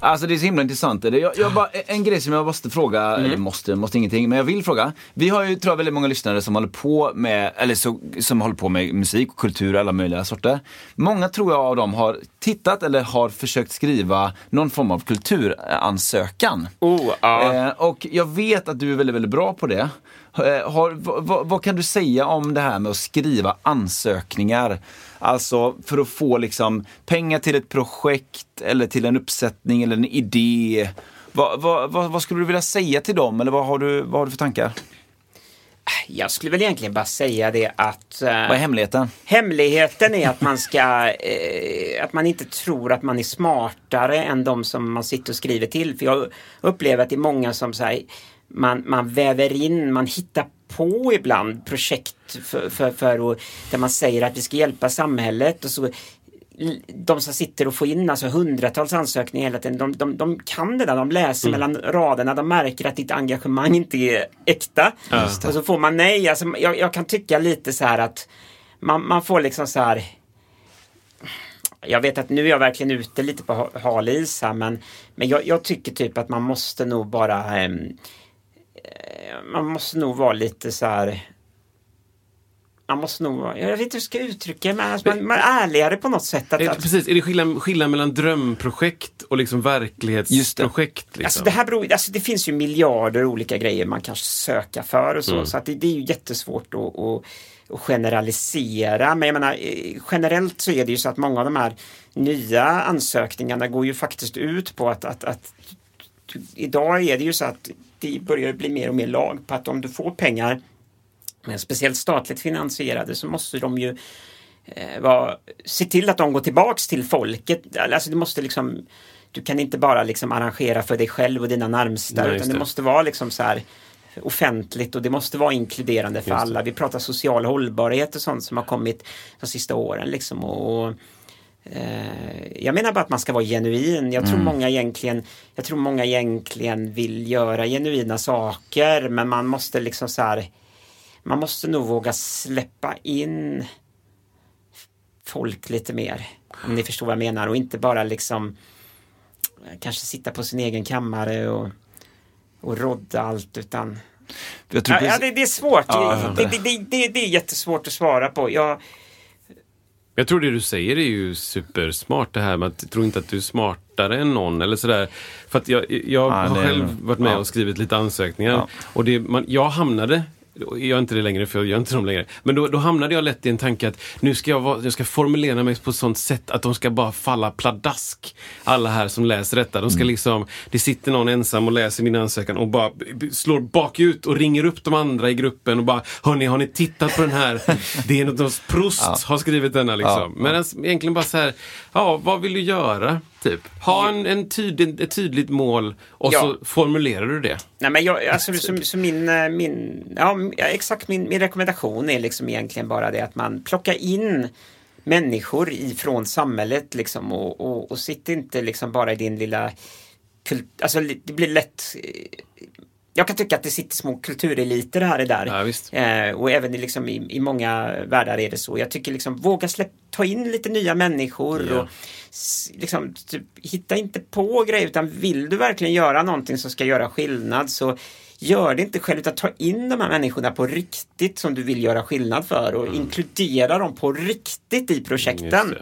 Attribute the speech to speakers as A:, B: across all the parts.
A: Alltså det är så himla intressant. Jag, jag bara, en grej som jag måste fråga, eller måste, måste ingenting, men jag vill fråga. Vi har ju, tror jag, väldigt många lyssnare som håller på med, eller så, som håller på med musik och kultur och alla möjliga sorter. Många tror jag av dem har tittat eller har försökt skriva någon form av kulturansökan.
B: Oh, ja.
A: Eh, och jag vet att du är väldigt, väldigt bra på det. Eh, har, vad, vad kan du säga om det här med att skriva ansökningar? Alltså för att få liksom pengar till ett projekt eller till en uppsättning eller en idé. Vad, vad, vad, vad skulle du vilja säga till dem eller vad har du, vad har du för tankar?
B: Jag skulle väl egentligen bara säga det att... eh,
A: Vad är hemligheten?
B: Hemligheten är att man ska, eh, att man inte tror att man är smartare än de som man sitter och skriver till. För jag upplever att det är många som här, man, man väver in, man hittar på ibland projekt för, för, för att, där man säger att vi ska hjälpa samhället och så de som sitter och får in alltså hundratals ansökningar hela tiden, de, de, de kan det där, de läser mellan raderna, de märker att ditt engagemang inte är äkta. Och så får man nej. Alltså, jag, jag kan tycka lite så här att man, man får liksom så här jag vet att nu är jag verkligen ute lite på ha- hal is här men, men jag, jag tycker typ att man måste nog bara eh, man måste nog vara lite så här man måste nog vara, jag vet inte hur jag ska uttrycka det, men alltså man, man är ärligare på något sätt. Att,
C: Är,
B: att,
C: precis, är det skillnad, skillnad mellan drömprojekt och liksom verklighetsprojekt? Liksom?
B: Alltså det här beror, alltså det finns ju miljarder olika grejer man kan söka för och så.
C: Mm.
B: Så att det, det är ju jättesvårt att, att, att generalisera. Men jag menar eh, generellt så är det ju så att många av de här nya ansökningarna går ju faktiskt ut på att, att, att idag är det ju så att det börjar bli mer och mer lag på att om du får pengar, speciellt statligt finansierade, så måste de ju eh, vara, se till att de går tillbaks till folket. Alltså det måste liksom du kan inte bara liksom arrangera för dig själv och dina närmsta
C: Nej,
B: utan det
C: det.
B: måste vara liksom så här offentligt och det måste vara inkluderande för alla. Vi pratar social hållbarhet och sånt som har kommit de sista åren liksom. Och, och, eh, jag menar bara att man ska vara genuin. Jag tror många egentligen Jag tror många egentligen vill göra genuina saker men man måste liksom så här Man måste nog våga släppa in folk lite mer. Om ni förstår vad jag menar och inte bara liksom eh, kanske sitta på sin egen kammare och, och rodda allt utan Ja, ja, det, det är svårt.
A: Ja,
B: det, det, det är jättesvårt att svara på. Jag,
C: Jag tror det du säger är ju supersmart det här med att tro inte att du är smartare än någon eller sådär. För att jag, jag har
A: det är-
C: själv varit med
A: ja.
C: och skrivit lite ansökningar
A: Ja.
C: och det, man, jag hamnade jag är inte det längre för jag gör inte dem längre. Men då, då hamnade jag lätt i en tanke att nu ska jag, vara, jag ska formulera mig på ett sånt sätt att de ska bara falla pladask. Alla här som läser detta. De ska liksom, det sitter någon ensam och läser min ansökan och bara slår bakut och ringer upp de andra i gruppen och bara Hörni, har ni tittat på den här? Det är något, Proust har skrivit denna liksom.
A: Ja.
C: Men egentligen bara så här, ja vad vill du göra? Typ. Ha en, en tydlig, ett tydligt mål och
B: Ja.
C: så formulerar du det.
B: nej men jag, alltså, så, så min, eh, min, ja, exakt min, min rekommendation är liksom egentligen bara det att man plockar in människor ifrån samhället liksom och, och, och sitt inte liksom bara i din lilla kult, alltså det blir lätt eh, jag kan tycka att det sitter små kultureliter här och där.
C: Ja.
B: Eh, och även i, liksom, i, i många världar är det så. Jag tycker liksom våga släpp, ta in lite nya människor
C: Ja.
B: och liksom, typ, hitta inte på grejer utan vill du verkligen göra någonting som ska göra skillnad så gör det inte själv utan ta in de här människorna på riktigt som du vill göra skillnad för och inkludera dem på riktigt i projekten.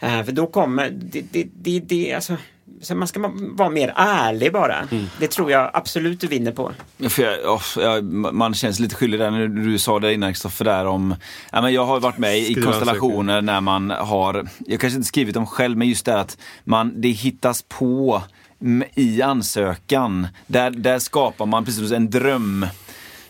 C: Mm.
B: Eh, för då kommer det, det, det, det, alltså, så man ska vara mer ärlig bara. Det tror jag absolut du vinner på.
A: För jag, oh, jag, man känns lite skyldig där när du sa det innan Kristoffer där om, ja, men jag har varit med i
C: Skriva
A: konstellationer när man har, jag kanske inte skrivit dem själv, men just det att man, det hittas på i ansökan. Där, där skapar man precis en dröm.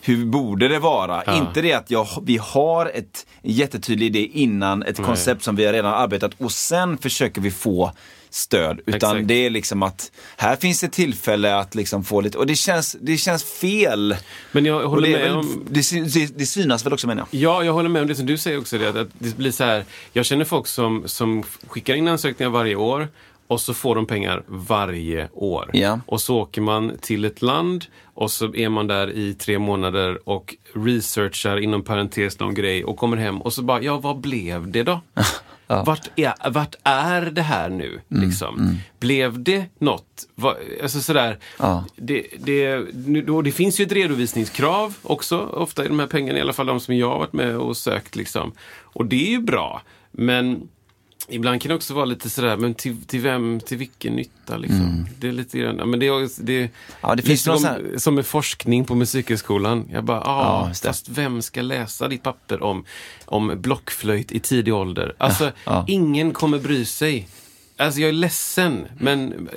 A: Hur borde det vara?
C: Ja.
A: Inte det att jag, vi har ett jättetydlig idé innan ett koncept som vi har redan arbetat och sen försöker vi få stöd. Utan
C: Exakt.
A: det är liksom att här finns ett tillfälle att liksom få lite, och det känns, det känns fel.
C: Men jag håller
A: det,
C: med
A: väl,
C: om...
A: det, det, det synas väl också menar jag.
C: Ja, jag håller med om det som du säger också. Det, att- det blir så här, jag känner folk som, som skickar in ansökningar varje år och så får de pengar varje år.
A: Ja.
C: Och så åker man till ett land och så är man där i tre månader och researchar inom parentes någon grej och kommer hem och så bara, ja vad blev det då? Vart, är, vart är det här nu?
A: Mm,
C: Liksom? Blev det något? Va, alltså sådär,
A: Ja.
C: det, det, nu, då, det finns ju ett redovisningskrav också, ofta i de här pengarna, i alla fall de som jag har varit med och sökt. Liksom. Och det är ju bra, men ibland kan det också vara lite sådär, men till, till vem, till vilken nytta? Liksom. Det är lite grann, men det är, det,
A: Mm. Ja, det finns
C: som,
A: här-
C: som med forskning på Musikhögskolan. Jag bara,
A: Ja,
C: ja, fast vem ska läsa ditt papper om, om blockflöjt i tidig ålder? Alltså,
A: ja.
C: ingen kommer bry sig. Alltså jag är ledsen, men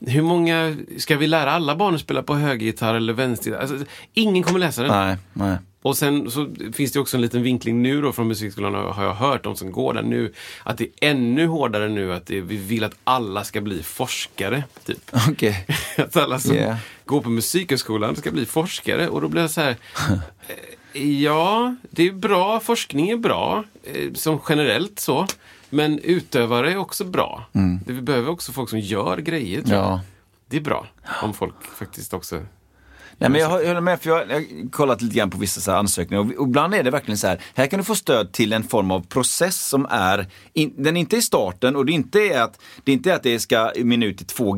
C: hur många, ska vi lära alla barn att spela på högergitarr eller vänstergitarr? Alltså, ingen kommer läsa den.
A: Nej, nej.
C: Och sen så finns det också en liten vinkling nu då från musikskolan har jag hört, de som går där nu, att det är ännu hårdare nu att det, vi vill att alla ska bli forskare. Typ.
A: Okej.
C: Att alla som
A: Yeah.
C: går på musikhögskolan ska bli forskare. Och då blir jag så här, eh, ja, det är bra, forskning är bra, eh, som generellt så. Men utövare är också bra. Det, vi behöver också folk som gör grejer. Tror.
A: Ja.
C: Det är bra om folk faktiskt också...
A: Nej, men jag, jag håller med, för jag, har kollat lite grann på vissa så ansökningar och, och ibland är det verkligen så här, här kan du få stöd till en form av process som är, in, den inte är i starten och det inte är att det inte är att det ska minut till två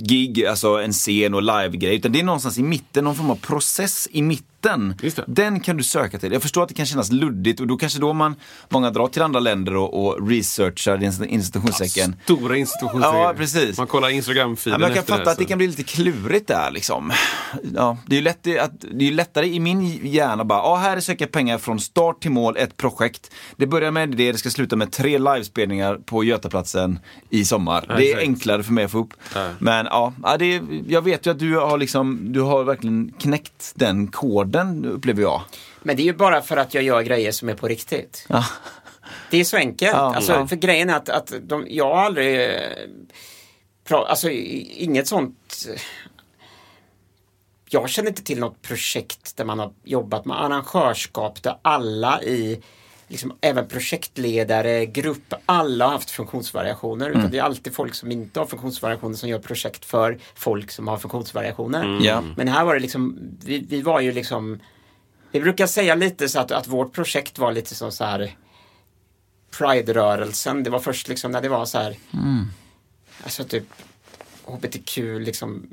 A: gig, alltså en scen och live-grej, utan det är någonstans i mitten, någon form av process i mitten.
C: Det.
A: Den kan du söka till. Jag förstår att det kan kännas luddigt och då kanske då man, många drar till andra länder och, och researchar in- institutionstecken.
C: Stora institutioner.
A: Ja, precis.
C: Man kollar
A: Ja,
C: Instagram-filen
A: men jag kan fatta
C: det,
A: att det kan bli lite klurigt där liksom. Ja, det är ju lätt, att, det är lättare i min hjärna bara, ja här söker jag pengar från start till mål, ett projekt. Det börjar med det, det ska sluta med tre livespelningar på Götaplatsen i sommar.
C: Ja,
A: det är enklare för mig att få upp.
C: Ja.
A: Men ja, ja det jag vet ju att du har liksom, du har verkligen knäckt den koden upplever jag.
B: Men det är ju bara för att jag gör grejer som är på riktigt.
A: Ja.
B: Det är så enkelt.
A: Ja,
B: alltså,
A: ja.
B: För grejen är att, att de, jag har aldrig... eh, Pra, alltså inget sånt... Jag känner inte till något projekt där man har jobbat med arrangörskap där alla i Liksom, även projektledare, grupp, alla har haft funktionsvariationer.
A: Mm.
B: Utan det är alltid folk som inte har funktionsvariationer som gör projekt för folk som har funktionsvariationer.
A: Ja.
B: Men här var det liksom, vi, vi var ju liksom Vi brukar säga lite så att, att vårt projekt var lite som så här Pride-rörelsen. Det var först liksom när det var så här Alltså typ HBTQ liksom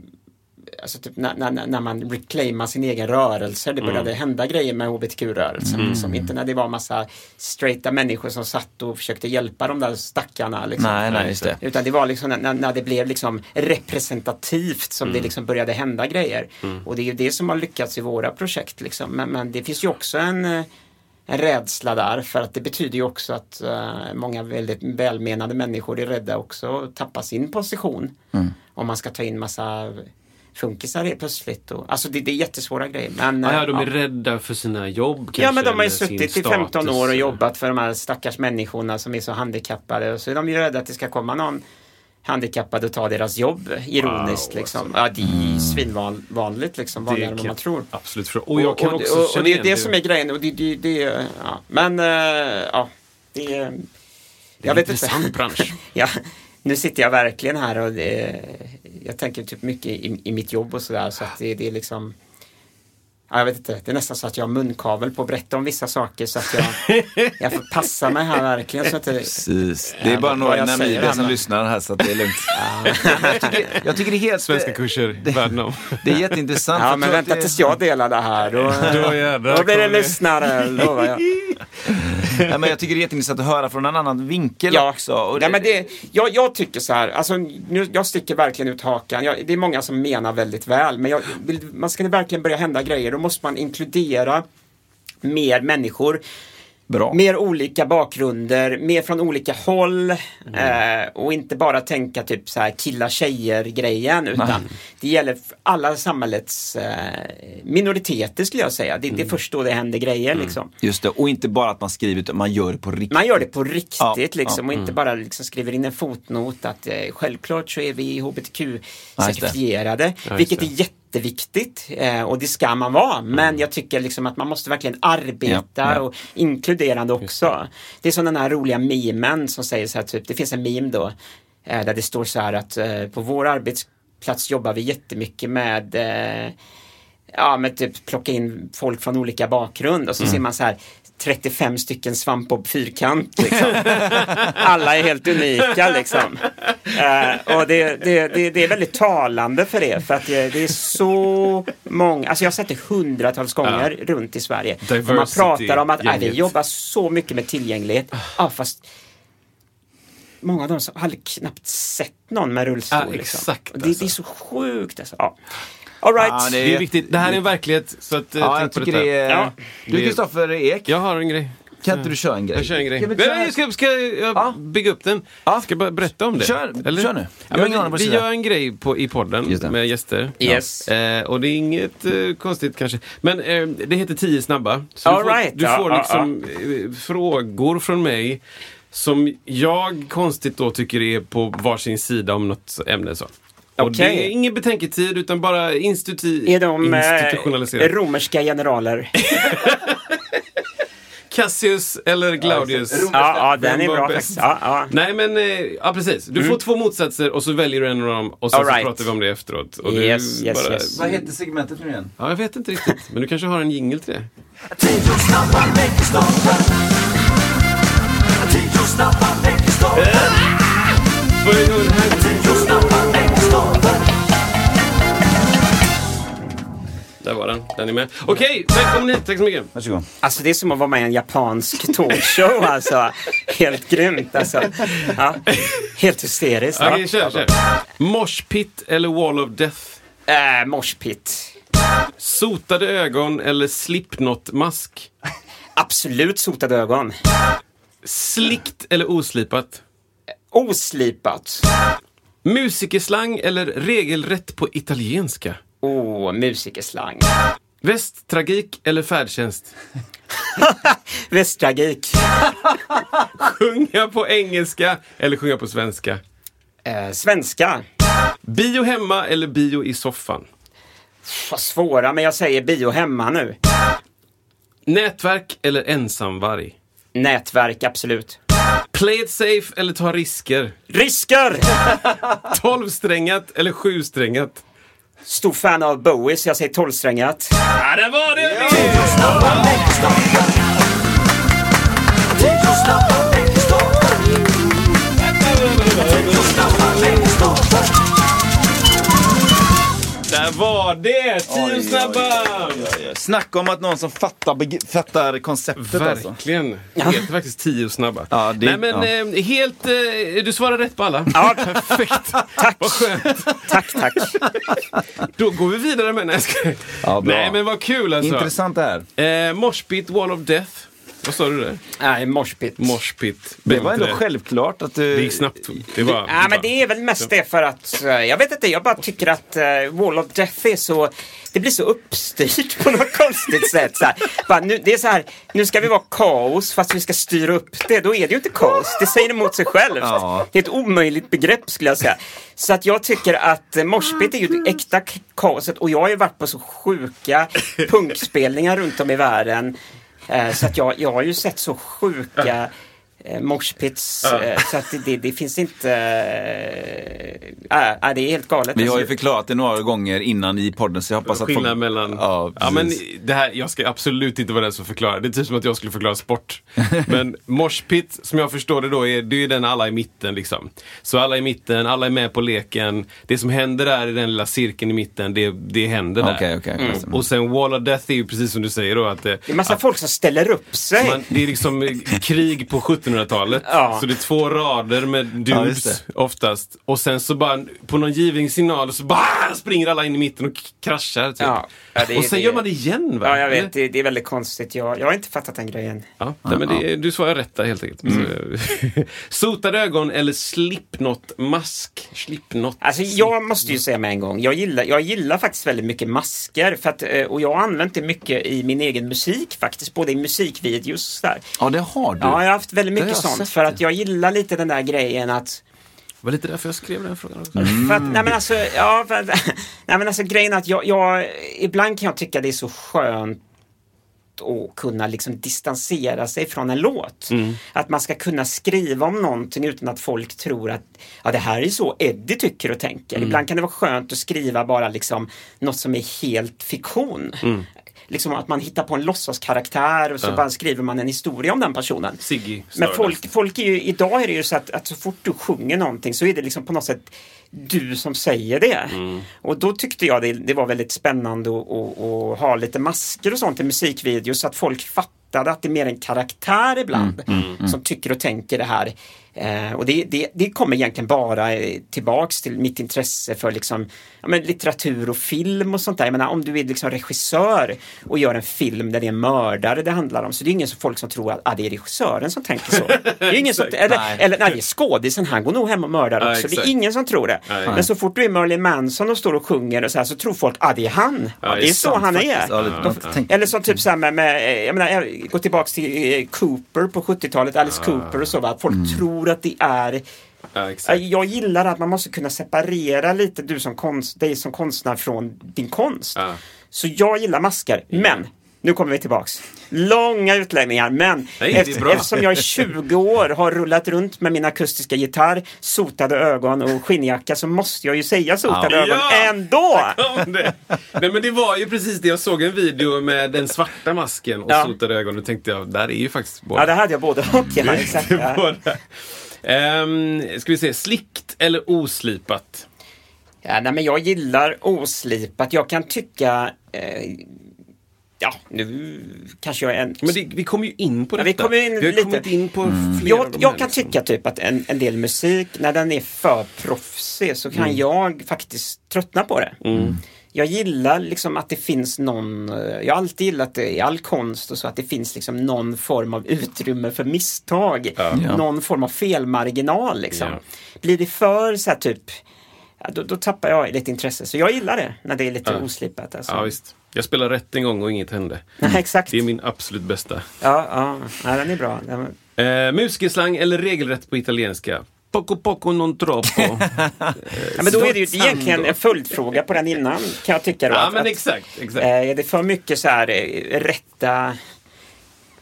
B: Alltså typ när, när, när man reclaimar sin egen rörelse. Det började hända grejer med HBTQ-rörelsen. Liksom. Inte när det var massa straighta människor som satt och försökte hjälpa de där stackarna. Liksom.
A: Nej, nej, det.
B: Utan det var liksom när, när det blev liksom representativt som det liksom började hända grejer. Och det är ju det som har lyckats i våra projekt. Liksom. Men, men det finns ju också en, eh, en rädsla där för att det betyder ju också att eh, många väldigt välmenande människor är rädda också att tappa sin position. Om man ska ta in massa funkisar helt plötsligt. Och, alltså det, det är jättesvåra grejer. Men,
C: Ah, ja, de är
B: ja.
C: rädda för sina jobb kanske,
B: Ja men de har ju suttit i 15
C: status.
B: år och jobbat för de här stackars människorna som är så handikappade. Och så är de ju rädda att det ska komma någon handikappad och ta deras jobb ironiskt.
C: Wow,
B: liksom. Ja det är ju svinvanligt liksom, vanligare än vad man tror.
C: Absolut. För, och jag kan
B: och,
C: också
B: och, och
C: känna
B: det är
C: igen
B: det som är grejen. Och det, det, det, ja. Men eh, ja, det är...
C: Det är
B: Jag
C: en
B: vet
C: intressant
B: inte.
C: bransch.
B: ja, nu sitter jag verkligen här och det, jag tänker typ mycket i, i mitt jobb och sådär. Så att det, det är liksom Ja, jag vet inte, det är nästan så att jag har munkavel på att berätta om vissa saker så att jag, jag får passa mig här verkligen. Så att det,
A: Precis. Det är
B: Ja,
A: bara några i Namibia som lyssnar här så att det är lugnt. jag, tycker, jag tycker det är helt...
C: Svenska kurser världen om.
A: Det är jätteintressant.
B: ja, men vänta
A: det-
B: tills jag delar det här. Då,
C: Då jädrar
B: då blir det lyssnare, lovar jag.
A: Nej, men jag tycker det är jätteintressant att höra från en annan vinkel
B: Ja,
A: också. Och
B: Nej, men det, jag, jag tycker så här, alltså, nu, jag sticker verkligen ut hakan. Jag, det är många som menar väldigt väl, men jag, vill, man ska det verkligen börja hända grejer, måste man inkludera mer människor.
A: Bra.
B: Mer olika bakgrunder, mer från olika håll
A: Mm.
B: eh, och inte bara tänka typ så här killar tjejer grejen utan det gäller alla samhällets eh, minoriteter skulle jag säga. Det,
A: Mm.
B: det är först då det händer grejer liksom.
A: Just det, och inte bara att man skriver utan man gör det på riktigt.
B: Man gör det på riktigt
A: Ja,
B: liksom och inte bara liksom skriver in en fotnot att eh, självklart så är vi hbtq-certifierade.
C: Ja,
B: vilket är jätteviktigt eh, och det ska man vara. Men jag tycker liksom att man måste verkligen arbeta
A: Ja, ja.
B: och inkluderande också. Det är som den här roliga memen som säger så här typ, det finns en meme då eh, där det står så här att eh, på vår arbetsplats jobbar vi jättemycket med ja men typ plocka in folk från olika bakgrund och så ser man så här 35 stycken svampbob fyrkant. Liksom. Alla är helt unika liksom. Eh, och det, det, det, det är väldigt talande för det. För att det, är så många, alltså jag har sett det hundratals gånger runt i Sverige. Och man
C: Diversity,
B: pratar om att äh, vi jobbar så mycket med tillgänglighet. Ja, fast Många av dem har aldrig knappt sett någon med rullstol.
C: Ja,
B: liksom. det, det är så
C: alltså.
B: sjukt alltså. Ja. All right.
A: Ja,
C: Det är viktigt. Det här är en verklighet, så att, eh,
A: Ja,
C: tänk
A: jag
C: på
A: tycker
C: detta.
A: det är...
B: Ja.
A: Du Kristoffer Ek,
C: Jag har en grej.
A: kan inte du köra en grej?
C: Jag kör en grej.
A: Ska vi
C: Nej,
A: köra-
C: nej, ska, ska jag
A: Ja.
C: bygga upp den?
A: Ja.
C: Ska jag bara berätta om det?
A: Kör- kör nu. Jag
C: Ja, men, vi gör en grej på, i podden
A: det.
C: med gäster.
B: Yes.
C: Eh, och det är inget eh, konstigt kanske. Men eh, det heter 10 snabba. Så
B: All
C: du får,
B: right.
C: du får
B: ja,
C: liksom eh, frågor från mig som jag konstigt då tycker är på varsin sida om något ämne. Så.
B: Okej.
C: det är ingen betänketid utan bara instituti-
B: Är de eh,
C: institutionaliserat.
B: romerska generaler?
C: Cassius eller Claudius.
B: ja, ja, den är bra
C: bäst?
B: faktiskt. Ja, ja.
C: Nej men, eh, ja precis. Du får två motsatser och så väljer du en av dem och sen
B: All
C: så
B: right.
C: pratar vi om det efteråt. Och
B: Yes, yes,
C: bara,
B: yes.
A: Vad heter segmentet nu igen?
C: Ja, jag vet inte riktigt. Men du kanske har en jingle till det?
D: Tio
C: den. Den är med. Okej, välkommen hit. Tack så mycket.
A: Varsågod.
B: Alltså det är som att vara med i en japansk talkshow alltså. Helt grymt alltså. Ja. Helt hysteriskt.
C: Okej, kör, kör. Mosh pit eller wall of death?
B: Äh, moshpit.
C: Sotade ögon eller slipknot-mask?
B: Absolut sotade ögon.
C: Slickt eller oslipat?
B: Oslipat.
C: Musikerslang eller regelrätt på italienska?
B: Oh, musikerslang.
C: Västtragik eller färdtjänst?
B: Västtragik.
C: Sjunga på engelska eller sjunga på svenska?
B: Eh, svenska.
C: Bio hemma eller bio i soffan?
B: Vad svåra, men jag säger bio hemma nu.
C: Nätverk eller ensamvarg?
B: Nätverk, absolut.
C: Play it safe eller ta risker?
B: Risker!
C: Tolvsträngat eller sjusträngat?
B: Stor fan av Bowie, så jag säger tolvsträngat.
C: Ja, där var det!
D: Snabba
C: Där var det! Tio snabba!
A: Snacka om att någon som fattar, fattar konceptet alltså.
C: Verkligen. Det heter faktiskt tio snabba.
A: Ja, det-
C: Nej men eh, helt... Eh, du svarar rätt på alla.
B: Ja,
C: Perfekt.
B: tack.
C: Vad skönt.
B: Tack, tack.
C: Då går vi vidare med... Nej.
A: Ja, bra.
C: Nej men vad kul alltså.
A: Intressant det här.
C: Eh, Moshpit, Wall of Death. Vad sa du där?
B: Nej, moshpit.
C: Moshpit.
A: Det var ändå självklart att du...
C: Det gick snabbt. Det var...
B: Ja, men det är väl mest det för att, eh, jag vet inte, jag bara tycker att uh, Wall of Death är så, det blir så uppstyrt på något konstigt sätt. Så här. Bara, nu, det är så här, nu ska vi vara kaos fast vi ska styra upp det. Då är det ju inte kaos, det säger emot sig självt.
A: Ja.
B: Det är ett omöjligt begrepp skulle jag säga. Så att jag tycker att uh, moshpit är ju det äkta kaoset och jag har ju varit på så sjuka punkspelningar runt om i världen. Eh, så att jag, jag har ju sett så sjuka moshpits. Eh, så att det, det, finns inte... Eh, äh, det är helt galet.
A: Vi har ju
B: Alltså,
A: förklarat det några gånger innan i podden så jag hoppas att
C: Skillnad
A: folk...
C: mellan...
A: Ja,
C: Ja, men det här, jag ska absolut inte vara den som förklarar. Det är typ som att jag skulle förklara sport. Men moshpit, som jag förstår det då, är, det är ju den alla i mitten. Liksom. Så alla i mitten, alla är med på leken. Det som händer där i den lilla cirkeln i mitten, det, det händer där.
A: Okej, okej. Mm.
C: Och sen Wall of Death är ju precis som du säger då. Att, det,
B: det är massa folk som ställer upp sig.
C: man, det är liksom eh, krig på 1700-talet.
B: Ja.
C: Så det är två rader med
A: Ja,
C: dudes oftast. Och sen så bara på någon given signal så bara springer alla in i mitten och kraschar. Typ.
B: Ja. Ja, det
C: och sen
B: det-
C: gör man det igen va?
B: Ja, jag vet. Det, det är väldigt konstigt. Jag, jag har inte fattat den grejen.
C: Ja, nej, men det, du svarar rätt där helt enkelt.
B: Mm.
C: Sotade ögon eller slipknot-mask? Slipknot.
B: Alltså jag måste ju säga med en gång, jag gillar, jag gillar faktiskt väldigt mycket masker. För att, eh, och jag har använt det mycket i min egen musik faktiskt, både i musikvideos och sådär.
A: Ja, det har du.
B: Ja, jag har haft väldigt
A: har
B: mycket
A: jag
B: sånt.
A: sett
B: För att jag gillar lite den där grejen att
C: Det var lite därför jag skrev den frågan också.
B: För att, nej men alltså, ja, för, att- nej men alltså grejen är att jag, jag, ibland kan jag tycka det är så skönt att kunna liksom distansera sig från en låt. Att man ska kunna skriva om någonting utan att folk tror att ja, det här är så Eddie tycker och tänker. Ibland kan det vara skönt att skriva bara liksom något som är helt fiktion. Liksom att man hittar på en låtsaskaraktär och så bara skriver man en historia om den personen.
C: Ziggy
B: Men folk, folk är ju, idag är det ju så att, att så fort du sjunger någonting så är det liksom på något sätt du som säger det.
C: Mm.
B: Och då tyckte jag det, det var väldigt spännande att, ha lite masker och sånt i musikvideos så att folk fattade att det är mer en karaktär ibland
C: Mm,
B: som tycker och tänker det här. Eh, och det, det, det kommer egentligen bara eh, tillbaks till mitt intresse för liksom, ja, men litteratur och film och sånt där. Jag menar, om du är liksom regissör och gör en film där det är en mördare det handlar om så det är ingen som folk som tror att ah, det är regissören som tänker så. Det är ingen som, eller,
A: Nej.
B: eller nej, det är skådisen, han går nog hem och mördar
C: Ja,
B: också. Det
C: exakt.
B: är ingen som tror det.
C: Nej.
B: Men så fort du är Marilyn Manson och står och sjunger och så här så tror folk att ah, det är han. Ja, det är så
A: sant
B: han är.
A: faktiskt. Ja, det-
B: De- Eller som typ så här med, med jag menar, jag går tillbaks till eh, Cooper på 70-talet, Alice Cooper och så. Va? Att Folk tror att det är
C: Ja, exakt.
B: Jag gillar att man måste kunna separera lite du som konst, dig som konstnär från din konst. Så jag gillar masker, men nu kommer vi tillbaks. Långa utläggningar, men
C: Nej,
B: efter, eftersom jag i 20 år har rullat runt med min akustiska gitarr, sotade ögon och skinnjacka så måste jag ju säga sotade
A: Ja.
B: ögon
C: Ja!
B: ändå!
C: Nej men det var ju precis det. Jag såg en video med den svarta masken och
B: Ja.
C: sotade ögon. Och tänkte jag, där är ju faktiskt båda.
B: Ja, det hade jag både och. Ja, exakt.
C: Ehm, ska vi se, slickt eller oslipat?
B: Ja, nej, men jag gillar oslipat. Jag kan tycka eh, Ja, nu kanske jag är en...
C: Men det, vi kommer ju in på
B: Ja,
C: detta.
B: vi kommer in
C: har
B: lite.
C: kommit in på flera av
B: Jag,
C: de
B: jag
C: här,
B: kan
C: liksom.
B: tycka typ att en, en del musik, när den är för proffsig så
C: Mm.
B: kan jag faktiskt tröttna på det. Jag gillar liksom att det finns någon, eh, jag har alltid gillat det i all konst och så att det finns liksom någon form av utrymme för misstag.
A: Ja.
B: Någon form av felmarginal liksom.
C: Ja.
B: Blir det för så här typ, ja, då, då tappar jag lite intresse. Så jag gillar det när det är lite oslipat. Alltså.
C: Jag spelade rätt en gång och inget hände.
B: Nej, exakt.
C: Det är min absolut bästa.
B: Ja, ja. ja, den är bra. Den,
C: Eh, musikerslang eller regelrätt på italienska? Poco poco non troppo.
B: Ja, men då är det ju egentligen en följdfråga på den innan kan jag tycka. Då,
C: ja,
B: att-
C: men exakt. exakt.
B: eh, Är det för mycket så här eh, rätta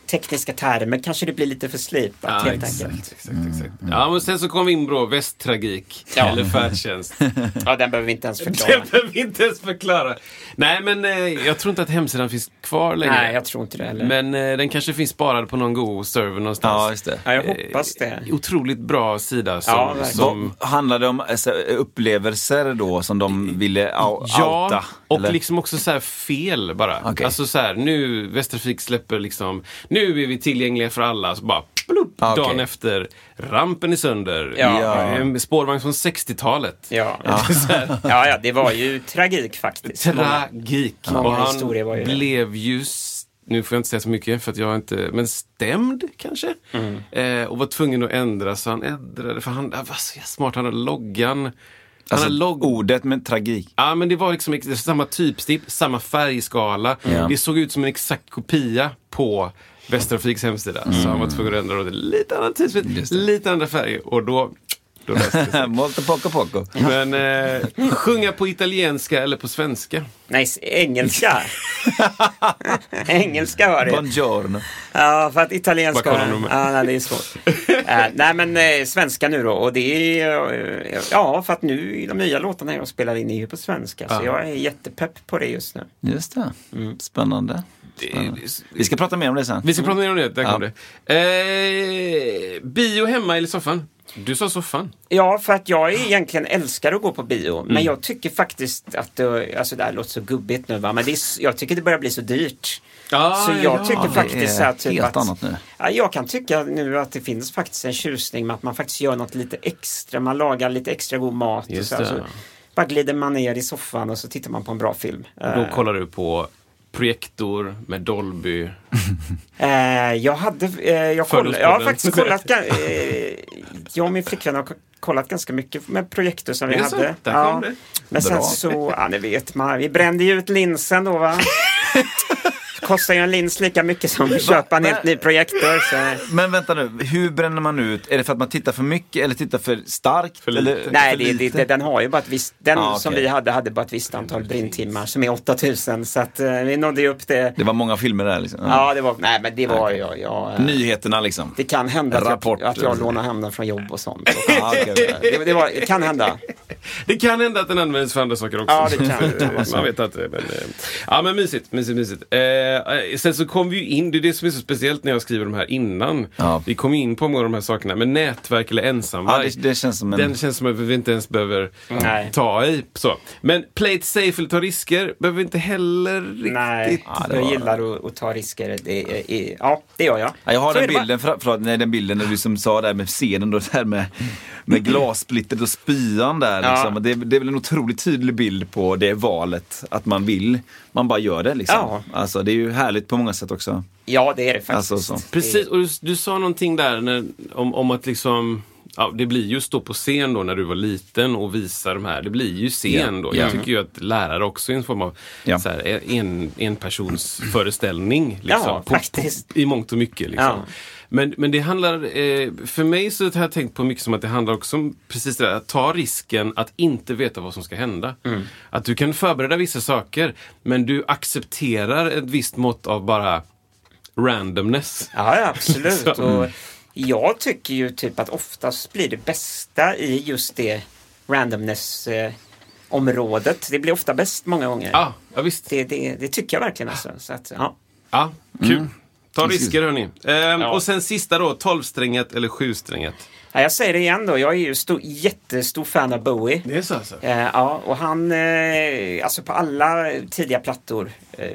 B: tekniska termer kanske det blir lite för slipat
C: Ja,
B: helt
C: exakt,
B: enkelt.
C: exakt, exakt. Ja, men sen så kom vi in på västtragik.
B: Ja.
C: Eller färdtjänst.
B: Ja, den behöver vi inte ens förklara.
C: Det behöver vi inte ens förklara. Nej, men eh, jag tror inte att hemsidan finns kvar längre.
B: Nej, jag tror inte det heller.
C: Men eh, den kanske finns sparad på någon god server någonstans.
A: Ja, just det.
B: Ja, jag hoppas det.
C: Eh, Otroligt bra sida som...
B: Ja,
C: som
A: handlar det om alltså, upplevelser då som de ville au-
C: Ja,
A: outa?
C: och
A: eller?
C: liksom också så här fel bara.
A: Okej.
C: Alltså så här, nu Västtrafik släpper liksom, nu är vi tillgängliga för alla. Så bara, plupp,
A: Ah, okej.
C: dagen efter, rampen är sönder.
B: Ja.
A: Ja.
C: En spårvagn från 60-talet.
B: Ja. Ja, ja, det var ju tragik faktiskt.
C: Tragik.
B: Många
C: och han
B: var
C: blev ju, nu får jag inte säga så mycket för att jag inte, men stämd kanske?
B: Mm.
C: Eh, och var tvungen att ändra så han ändrade, för han, vad så smart, han hade loggan. Han
A: Alltså,
C: logg...
A: ordet med tragik.
C: Ja, men det var liksom samma typstipp, samma färgskala.
A: Ja.
C: Det såg ut som en exakt kopia på Västtrafiks hemsida. Så han var tvungen att ändra det till lite annan
A: det.
C: lite andra färger. Och då.
A: Molto poco poco.
C: Men eh, sjunga på italienska eller på svenska?
B: Nej, engelska. engelska var det.
A: Buongiorno.
B: Ja, för att italienska...
C: Med?
B: Ja, nej, det är svårt. Eh, nej, men eh, svenska nu då. Och det är... eh, ja, för att nu de nya låtarna jag spelar in är ju på svenska. Så
C: Ja.
B: jag är jättepepp på det just nu.
A: Just det. Spännande. Spännande. Vi ska prata mer om det sen.
C: Vi ska prata mer om det, där
A: Ja.
C: kom det. Eh, bio hemma eller soffan? Du sa soffan.
B: Ja, för att jag egentligen älskar att gå på bio.
A: Mm.
B: Men jag tycker faktiskt att det, alltså det här låter så gubbigt nu va, men det är, jag tycker det börjar bli så dyrt.
C: Ah,
B: så jag
C: ja,
B: tycker faktiskt så
A: är
B: här, typ
A: helt
B: att,
A: annat nu.
B: Ja, jag kan tycka nu att det finns faktiskt en tjusning med att man faktiskt gör något lite extra. Man lagar lite extra god mat. Och
C: Just
B: så, här,
C: det.
B: så bara glider man ner i soffan och så tittar man på en bra film.
C: Då
B: Eh,
C: kollar du på projektor med Dolby.
B: Eh, jag hade, eh, jag, koll, jag har faktiskt kollat, eh, jag och min flickvän har ko- kollat ganska mycket med projektor som vi
C: så?
B: hade.
C: Det.
B: Men sen
A: Bra.
B: så, ja ni vet man, vi brände ju ut linsen då va. Kostar ju en lins lika mycket som att köpa en helt ny projektor. Så.
A: Men vänta nu, hur bränner man ut? Är det för att man tittar för mycket eller tittar för starkt?
C: För
A: eller
B: Nej,
A: för
B: det, det, det, den har ju bara ett visst, den
A: Ah,
B: som
A: okej.
B: vi hade hade bara ett visst antal brinntimmar som är 8000 så att eh, vi nådde ju upp det.
A: Det var många filmer där liksom.
B: Ja, det var, nej men det var ju, ja, eh,
A: Nyheterna liksom.
B: det kan hända att jag, att jag lånar hem den från jobb och sånt.
A: Okej, okej.
B: Det, det, var, det kan hända.
C: Det kan hända att den används för andra saker också.
B: Ja, det kan-.
C: Man vet inte. Men, eh, ja, men mysigt. mysigt, mysigt. Eh, eh, sen så kom vi ju in, det är det som är så speciellt när jag skriver de här innan.
A: Ja.
C: Vi kom in på många av de här sakerna. Men nätverk eller
A: Ja,
C: ensamvarg.
A: det, det känns som en...
C: Den känns som att vi inte ens behöver
B: Nej.
C: ta i. Så. Men play it safe eller ta risker behöver vi inte heller riktigt.
B: Nej,
A: Ja, det
B: jag gillar att, att ta risker. Det är, är, ja, det gör jag.
A: Ja, jag har
B: Så
A: den
B: det bara.
A: bilden, för, förlåt, nej, den bilden när du som sa där med scenen då, där med, med glassplittret och spyan där.
B: Ja.
A: Liksom. Det, det är väl en otroligt tydlig bild på det valet, att man vill, man bara gör det liksom.
B: Ja.
A: Alltså det är ju härligt på många sätt också.
B: Ja, det är det faktiskt.
A: Alltså, så.
C: Precis, och du, du sa någonting där när, om, om att liksom Ja, det blir ju stå på scen då när du var liten och visa de här. Det blir ju scen
A: Ja,
C: då.
A: ja.
C: Jag tycker ju att lärare också är en form av
A: Ja.
C: så här, en, en persons föreställning. Liksom,
B: Ja,
C: på,
B: faktiskt.
C: På, I mångt och mycket. Liksom.
B: Ja.
C: Men, men det handlar, eh, för mig så har jag tänkt på mycket som att det handlar också om precis det där, att ta risken att inte veta vad som ska hända.
B: Mm.
C: Att du kan förbereda vissa saker, men du accepterar ett visst mått av bara randomness.
B: Ja, absolut.
C: Så-
B: Och jag tycker ju typ att oftast blir det bästa i just det randomness eh, området. Det blir ofta bäst många gånger.
C: Ja, ja visst.
B: Det, det, det tycker jag verkligen. Alltså. Så att, ja.
C: Ja, kul.
B: Mm.
C: Ta risker hörni. Ehm, Och sen sista då, tolvsträngat eller sjusträngat?
B: Ja, jag säger det igen då, jag är ju stor, jättestor fan av Bowie.
C: Det är så alltså?
B: Eh, ja, och han, eh, alltså på alla tidiga plattor, eh,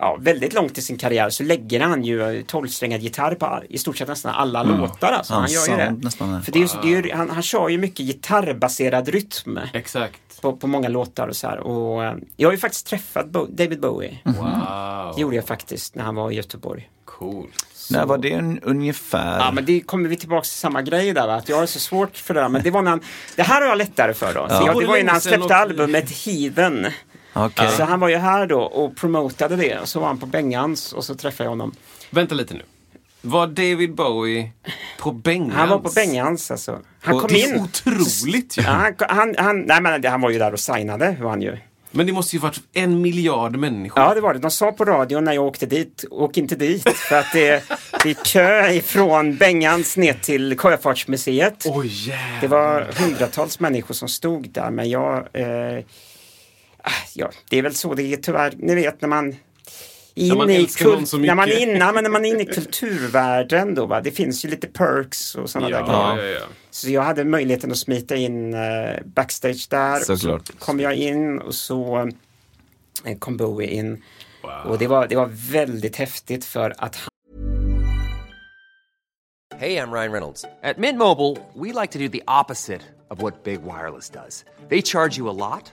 B: ja, väldigt långt i sin karriär så lägger han ju tolvsträngad gitarr på i stort sett nästan alla låtar. Alltså.
A: Ja,
B: Han gör ju det.
A: nästan, ja.
B: För det är ju, det är ju, han, han kör ju mycket gitarrbaserad rytm
C: Exakt.
B: På, på många låtar och så här. Och, eh, jag har ju faktiskt träffat Bo- David Bowie.
C: Wow.
B: Det gjorde jag faktiskt när han var i Göteborg.
C: Coolt.
A: När var det un, ungefär?
B: Ja men det kommer vi tillbaka till samma grej där va? att jag har så svårt för det där. Men det var när han, det här har jag lättare för då. Så jag, det var ju när han släppte albumet Heathen.
A: Okej.
B: Så han var ju här då och promotade det. Och så var han på Bengans och så träffade jag honom.
C: Vänta lite nu. Var David Bowie på Bengans?
B: Han var på Bengans alltså. Han
A: Och
B: kom
A: det är
B: in.
C: Otroligt ju!
B: Ja, han, han, han, nej men han var ju där och signade. Var han ju.
C: Men det måste ju varit en miljard människor.
B: Ja det var det. De sa på radion när jag åkte dit, åk inte dit. För att det, det är kö ifrån Bengans ner till Sjöfartsmuseet.
C: Jävlar.
B: Det var hundratals människor som stod där men jag... Eh, ah, ja, det är väl så det är tyvärr. Ni vet när man... In
C: man
B: i
C: så
B: när man, är inne, men när man är inne i kulturvärlden då va. Det finns ju lite perks och sådana där grejer.
C: Ja, ja, ja.
B: Så jag hade möjligheten att smita in eh, backstage där. Och så
A: Såklart.
B: kom jag in och så eh, kom Bowie in. Och det var, det var väldigt häftigt för att han
E: Hey, I'm Ryan Reynolds. At Mint Mobile, we like to do the opposite of what Big Wireless does. They charge you a lot,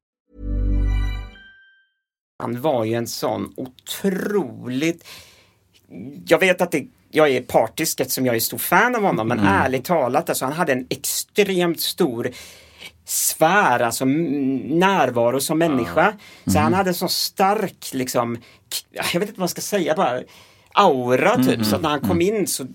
B: Han var ju en sån otroligt... Jag vet att det, jag är partisk eftersom jag är stor fan av honom, men ärligt talat, alltså, han hade en extremt stor sfär, alltså närvaro som människa. Så han hade en så stark, liksom, jag vet inte vad man ska säga, bara aura typ. Så att när han kom in så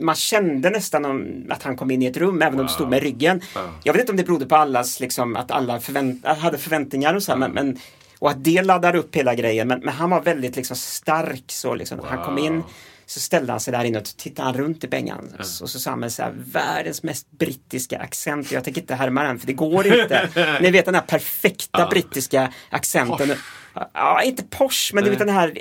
B: man kände nästan att han kom in i ett rum även om det stod med ryggen. Jag vet inte om det berodde på allas, liksom, att alla förvänt hade förväntningar och så här, men, men, och att det laddar upp hela grejen. Men, men han var väldigt liksom, stark så liksom. när Han kom in så ställde han sig där inne och tittade han runt i bängan. Och så sa han med så här, världens mest brittiska accent. Jag tänker inte härma den för det går inte. Ni vet den här perfekta brittiska accenten. Ja, inte posh, men du vet den här.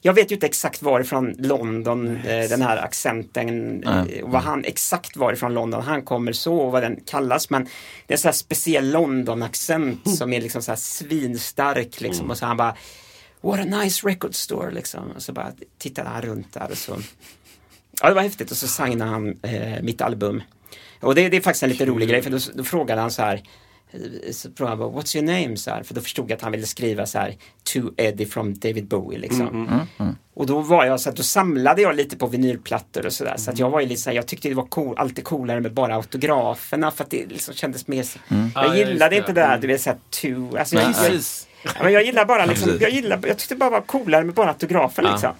B: Jag vet ju inte exakt varifrån London eh, den här accenten eh, och vad han exakt varifrån London han kommer så och vad den kallas. Men det är en sån här speciell London-accent som är liksom så här svinstark liksom. Och så han bara What a nice record store liksom. Och så bara tittade han runt där och så. Ja, det var häftigt och så signade han eh, mitt album. Och det, det är faktiskt en lite rolig grej för då, då frågade han så här eh, så frågade han bara, What's your name? Så här, för då förstod jag att han ville skriva så här To Eddie from David Bowie liksom. Och då var jag så att då samlade jag lite på vinylplattor och sådär. Så att jag var ju lite så här, jag tyckte det var cool, alltid coolare med bara autograferna för att det liksom kändes mer så-
C: Ja,
B: Jag
C: just
B: gillade inte det där, du vet såhär to, alltså jag, jag. Ja, men jag gillar bara liksom, jag, gillar, jag tyckte det bara var coolare med bara autografen liksom.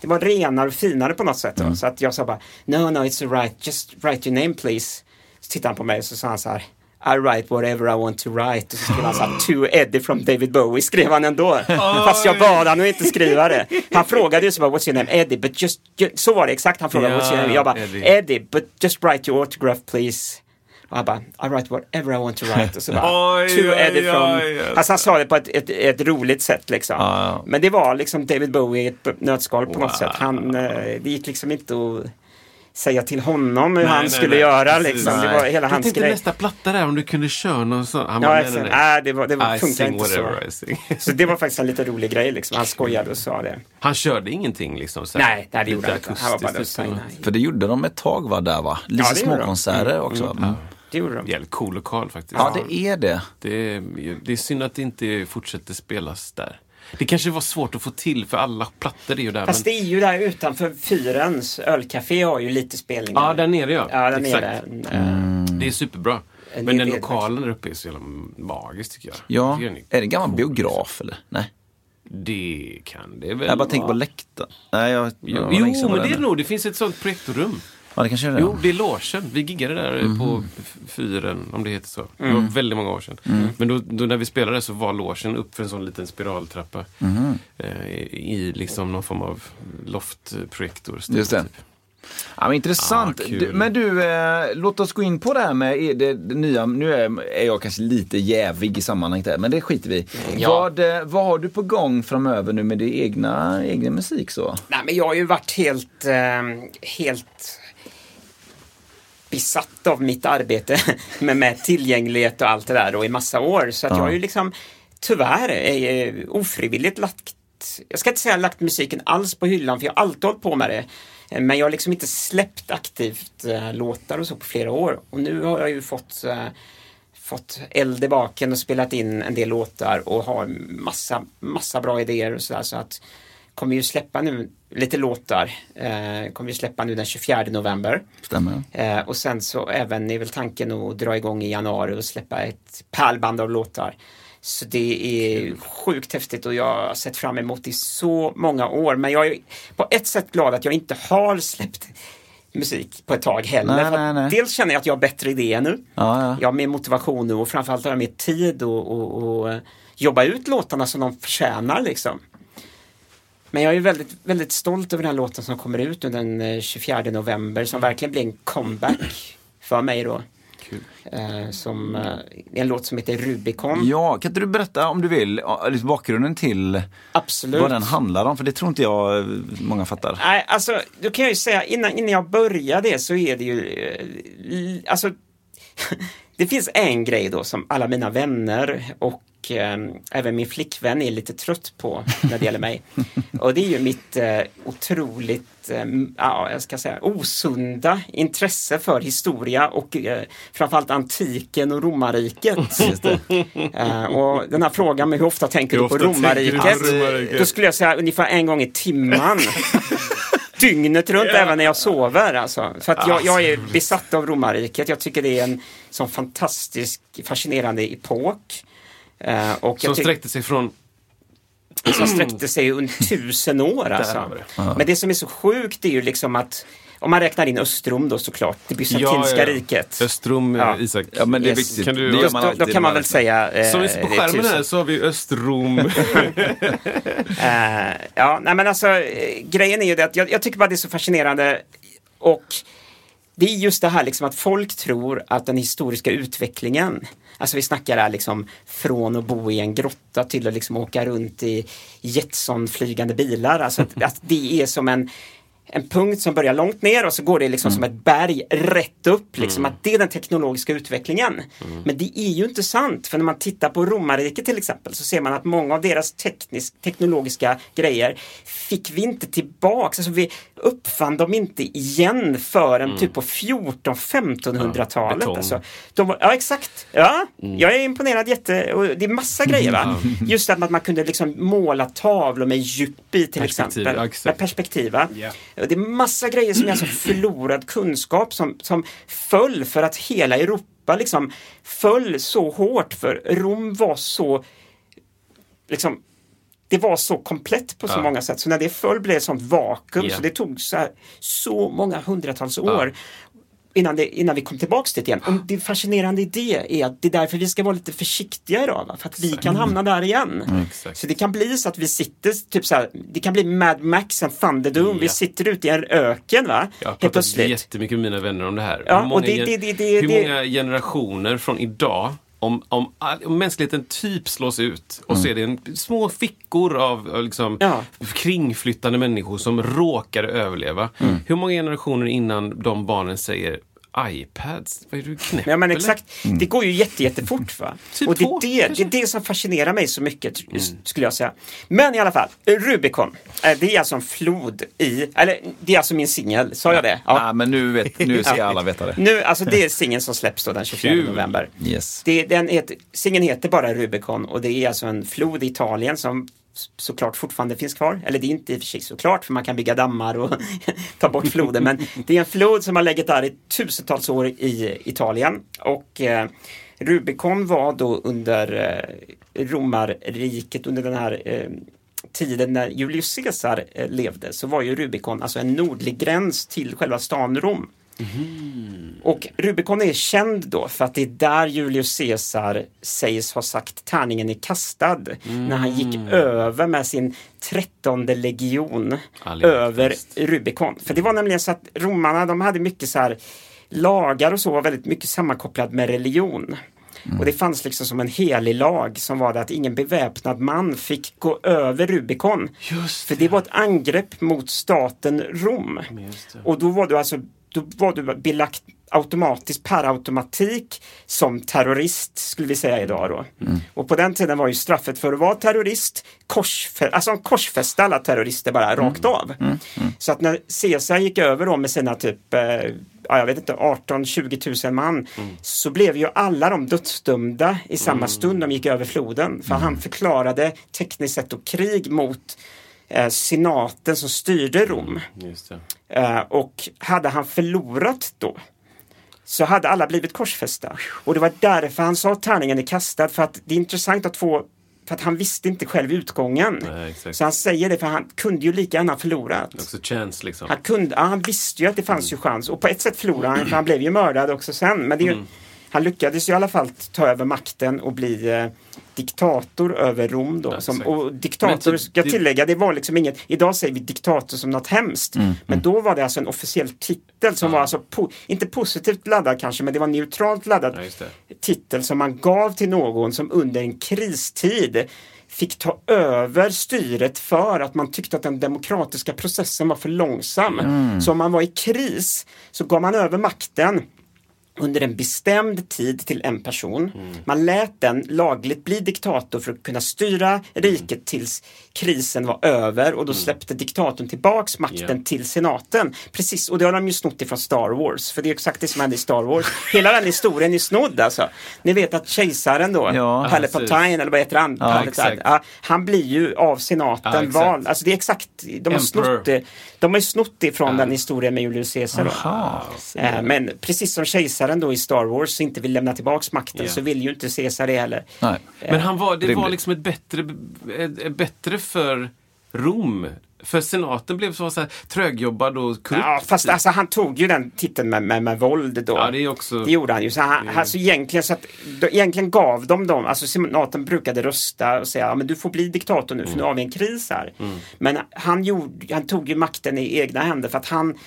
B: Det var renare och finare på något sätt. Då. Så att jag sa bara, no, no, it's alright, just write your name please. Så tittade han på mig och så sa han så här, I write whatever I want to write. Och så skrev han så här, to Eddie from David Bowie skrev han ändå. Fast jag bad han att inte skriva det. Han frågade ju så bara, what's your name? Eddie, but just, ju- så var det exakt. Han frågade,
C: Ja,
B: what's your name? Jag bara,
C: Eddie.
B: Eddie, but just write your autograph please. Och han bara, I write whatever I want to write. Och så bara,
C: Oj,
B: to
C: oj,
B: Eddie from...
C: oj, alltså.
B: Han sa det på ett, ett, ett roligt sätt liksom. Men det var liksom David Bowie i ett nötskal på något sätt. Han, eh, det gick liksom inte att säga till honom hur
C: Nej,
B: han
C: nej,
B: skulle
C: nej,
B: göra
C: precis.
B: liksom. Det var hela
C: Jag
B: hans
C: tänkte
B: grej.
C: nästa platta där, om du kunde köra någon sån. Han
B: Ja,
C: bara, nej, nej,
B: Nej, det, var, det var,
C: sing
B: inte så. Så det var faktiskt en lite rolig grej liksom. Han skojade och sa det.
C: Han körde ingenting liksom? Så här,
B: Nej, det gjorde han inte. Han var bara.
A: För det gjorde de ett tag va, där va? Lite
B: Ja,
A: småkonserter också. Mm.
B: Det gjorde de.
C: Jävligt cool lokal faktiskt.
A: Ja, det är det.
C: Det är, det är synd att det inte fortsätter spelas där. Det kanske var svårt att få till för alla plattor är ju där.
B: Fast
C: men...
B: det är ju där utanför Fyrens ölcafé har ju lite spelningar.
C: Ja, där nere ja.
B: Ja, där
C: Exakt.
B: nere. Eh,
C: Det är superbra.
B: En
C: Men den lokalen där uppe är så jävla magisk tycker jag.
A: Ja,
C: Det är
A: är det en gammal biograf eller? Nej.
C: Det kan det väl
A: Jag bara tänker på
C: vara.
A: läktaren. Nej, jag,
C: Jo, men det är nog. Det finns ett sånt projektorrum.
A: Ja, det kanske är det.
C: Jo, det är logen. Vi giggade där
A: Mhm.
C: på fyren, om det heter så. Det
A: Mm.
C: var väldigt många år sedan. Men då, då när vi spelade så var logen upp för en sån liten spiraltrappa.
A: Mhm.
C: Eh, i, liksom någon form av loftprojektor.
A: Just det. Ja, men intressant.
C: Ah,
A: du, men du, eh, låt oss gå in på det här med det, det nya. Nu är, är jag kanske lite jävig i sammanhanget där, men det skiter vi.
B: Ja.
A: vad, eh, vad har du på gång framöver nu med din egna, egen musik så?
B: Nej, men jag har ju varit helt, eh, helt besatt av mitt arbete med, med tillgänglighet och allt det där då i massa år. Så att jag har ju liksom tyvärr eh, ofrivilligt lagt, jag ska inte säga lagt musiken alls på hyllan för jag har alltid hållit på med det. Eh, Men jag har liksom inte släppt aktivt eh, låtar och så på flera år. Och nu har jag ju fått eh, fått eld i baken och spelat in en del låtar och har massa, massa bra idéer och sådär. Så att kommer ju släppa nu lite låtar. Eh, kommer ju släppa nu den 24 november.
A: Stämmer.
B: Eh, och sen så även är väl tanken att dra igång i januari och släppa ett pärlband av låtar. Så det är sjukt häftigt och jag har sett fram emot det i så många år. Men jag är på ett sätt glad att jag inte har släppt musik på ett tag heller.
A: Nej,
B: att
A: nej, nej.
B: Dels känner jag att jag har bättre idéer nu.
A: Ja, ja.
B: Jag har mer motivation nu och framförallt har jag mer tid och, och, och eh, jobba ut låtarna som de förtjänar liksom. Men jag är väldigt, väldigt stolt över den här låten som kommer ut nu den eh, 24 november som verkligen blir en comeback för mig då. Eh, som, eh, en låt som heter Rubicon.
A: Ja, kan inte du berätta om du vill, ja, liksom bakgrunden till
B: Absolut.
A: vad den handlar om? För det tror inte jag eh, många fattar.
B: Nej, alltså, då kan jag ju säga innan, innan jag börjar det så är det ju, eh, alltså, det finns en grej då som alla mina vänner och eh, även min flickvän är lite trött på när det gäller mig. Och det är ju mitt eh, otroligt, eh, ja, jag ska säga osunda intresse för historia och eh, framförallt antiken och romarriket. Eh, och den här frågan med hur ofta tänker
C: Hur
B: du på
C: ofta tänker du på
B: romarriket?
C: romarriket?
B: Då skulle jag säga ungefär en gång i timman. Dygnet runt även när jag sover alltså. För att jag, jag är besatt av romarriket. Jag tycker det är en sån fantastisk, fascinerande epok. Eh, och
C: Som sträckte sig från
B: som sträckte sig under tusen år alltså.
C: det.
B: Men det som är så sjukt är ju liksom att om man räknar in Östrom då såklart, det bysantinska riket.
C: Östrom,
B: Ja.
C: eh, Isak.
A: Ja, men det är viktigt.
C: Kan du-
A: det gör
B: Just
A: man
B: då, då kan man väl säga... eh,
C: Som vi ser på skärmen här så har vi Östrom.
B: Eh, ja, nej men alltså eh, grejen är ju det att jag, jag tycker bara det är så fascinerande och det är just det här liksom att folk tror att den historiska utvecklingen, alltså vi snackar här liksom från att bo i en grotta till att liksom åka runt i Jetson-flygande bilar, alltså att, att det är som en en punkt som börjar långt ner och så går det liksom som ett berg rätt upp. Liksom, Att det är den teknologiska utvecklingen. Men det är ju inte sant. För när man tittar på romarriket till exempel så ser man att många av deras teknisk, teknologiska grejer fick vi inte tillbaks. Alltså vi uppfann dem inte igen förrän typ på 14-1500-talet.
C: betong.
B: alltså. De ja exakt. Ja, jag är imponerad jätte... Och det är massa grejer va. Just att man, kunde liksom måla tavlor med djup i till
C: Perspektiv,
B: exempel.
C: ja.
B: Med perspektiv. va?
C: Ja.
B: Det är massa grejer som är alltså förlorad kunskap som, som föll för att hela Europa liksom föll så hårt för Rom var så liksom det var så komplett på så
C: Ja.
B: många sätt så när det föll blev det ett sånt vakuum
C: Ja.
B: så det tog så, här, så många hundratals år innan, det, innan vi kom tillbaks dit igen. Och det fascinerande i det är att det är därför vi ska vara lite försiktiga idag. Va? För att vi kan hamna där igen.
C: exakt.
B: Så det kan bli så att vi sitter, typ så här, det kan bli Mad Max and Thunderdome. Vi
C: Ja.
B: sitter ute i en öken va?
C: Jag har pratat jättemycket med mina vänner om det här.
B: Ja,
C: hur många,
B: och det- det- det- det-
C: hur
B: det-
C: många generationer från idag om, om, all, om mänskligheten typ slås ut och så är det en, små fickor av av liksom,
B: Ja.
C: kringflyttande människor som råkar överleva. Hur många generationer innan de barnen säger iPads? Vad är du knäpp
B: Ja men exakt, det går ju jätte, jättefort va.
C: Typ
B: och det
C: två,
B: är det, det är det som fascinerar mig så mycket tr- skulle jag säga. Men i alla fall, Rubicon, eh, det är alltså en flod i, eller det är alltså min singel, sa jag det?
A: Ja. men nu, vet, nu ska alla veta det.
B: Nu, alltså det är singeln som släpps då den 24
C: Kul.
B: november.
A: Yes.
B: Det, den heter, singeln heter bara Rubicon och det är alltså en flod i Italien som såklart fortfarande finns kvar. Eller det är inte i och för sig såklart för man kan bygga dammar och ta bort floden. Men det är en flod som har legat där i tusentals år i Italien. Och eh, Rubicon var då under eh, romarriket under den här eh, tiden när Julius Caesar eh, levde så var ju Rubicon alltså en nordlig gräns till själva stan Rom. Och Rubicon är känd då för att det är där Julius Caesar sägs ha sagt tärningen är kastad när han gick över med sin trettonde legion
C: Allihop,
B: över. Rubicon. För det var nämligen så att romarna de hade mycket så här lagar och så var väldigt mycket sammankopplad med religion. Och det fanns liksom som en helig lag som var det att ingen beväpnad man fick gå över Rubicon.
C: Just
B: För det var ett angrepp mot staten Rom.
C: Det.
B: Och då var du alltså då var du belagt automatiskt per automatik som terrorist skulle vi säga idag då. Och på den tiden var ju straffet för att vara terrorist korsfä- alltså de korsfäste alla terrorister bara rakt av. Så att när Caesar gick över då med sina typ eh, ja, jag vet inte, 18-20 000 man så blev ju alla de dödsdömda i samma stund de gick över floden. För han förklarade tekniskt sett då krig mot eh, senaten som styrde Rom. Eh, och hade han förlorat då så hade alla blivit korsfästa. Och det var därför han sa att tärningen är kastad för att det är intressant att få för att han visste inte själv utgången.
C: Nej,
B: så han säger det för han kunde ju lika gärna förlorat.
C: Också chance liksom.
B: Han, kunde, ja, han visste ju att det fanns ju chans och på ett sätt förlorade han för han blev ju mördad också sen. Men det är ju, han lyckades ju i alla fall ta över makten och bli eh, diktator över Rom då.
C: Ja,
B: som, och diktator,
C: Men
B: ska jag tillägga, det var liksom inget, idag säger vi diktator som något hemskt.
A: Mm,
B: Men då var det alltså en officiell titel som var alltså, po- inte positivt laddad kanske, men det var neutralt laddad
C: Ja,
B: titel som man gav till någon som under en kristid fick ta över styret för att man tyckte att den demokratiska processen var för långsam.
A: Mm.
B: Så om man var i kris så gav man över makten under en bestämd tid till en person.
A: Mm.
B: Man lät den lagligt bli diktator för att kunna styra riket tills krisen var över och då släppte diktatorn tillbaks makten
C: Mm. Ja.
B: till senaten. Precis, och det har de ju snott ifrån Star Wars, för det är exakt det som hände i Star Wars. Hela den historien är snodd alltså. Ni vet att kejsaren då,
A: Ja,
B: Palpatine eller vad heter han?
C: Exakt.
B: ja, han blir ju av senaten
C: Ja,
B: vald. Alltså det är exakt, de har
C: Emperor.
B: snott det. De har ju snott det från
C: Ja.
B: den historien med Julius Caesar.
A: Aha.
B: Eh, Men precis som kejsaren då i Star Wars inte vill lämna tillbaks makten
C: Ja.
B: så vill ju inte Caesar det heller.
A: Nej.
C: Men han var, det var
A: Rimligt.
C: liksom ett bättre, ett, bättre för Rom. För senaten blev så, så här trögjobbad och korrupt.
B: Ja, fast alltså, han tog ju den titeln med, med, med våld då.
C: Ja, det är också...
B: Det gjorde han ju. Så han, alltså, egentligen, så att, då, egentligen gav de dem, alltså senaten brukade rösta och säga ja, men du får bli diktator nu för nu har vi en kris här. Men han, gjorde, han tog ju makten i egna händer för att han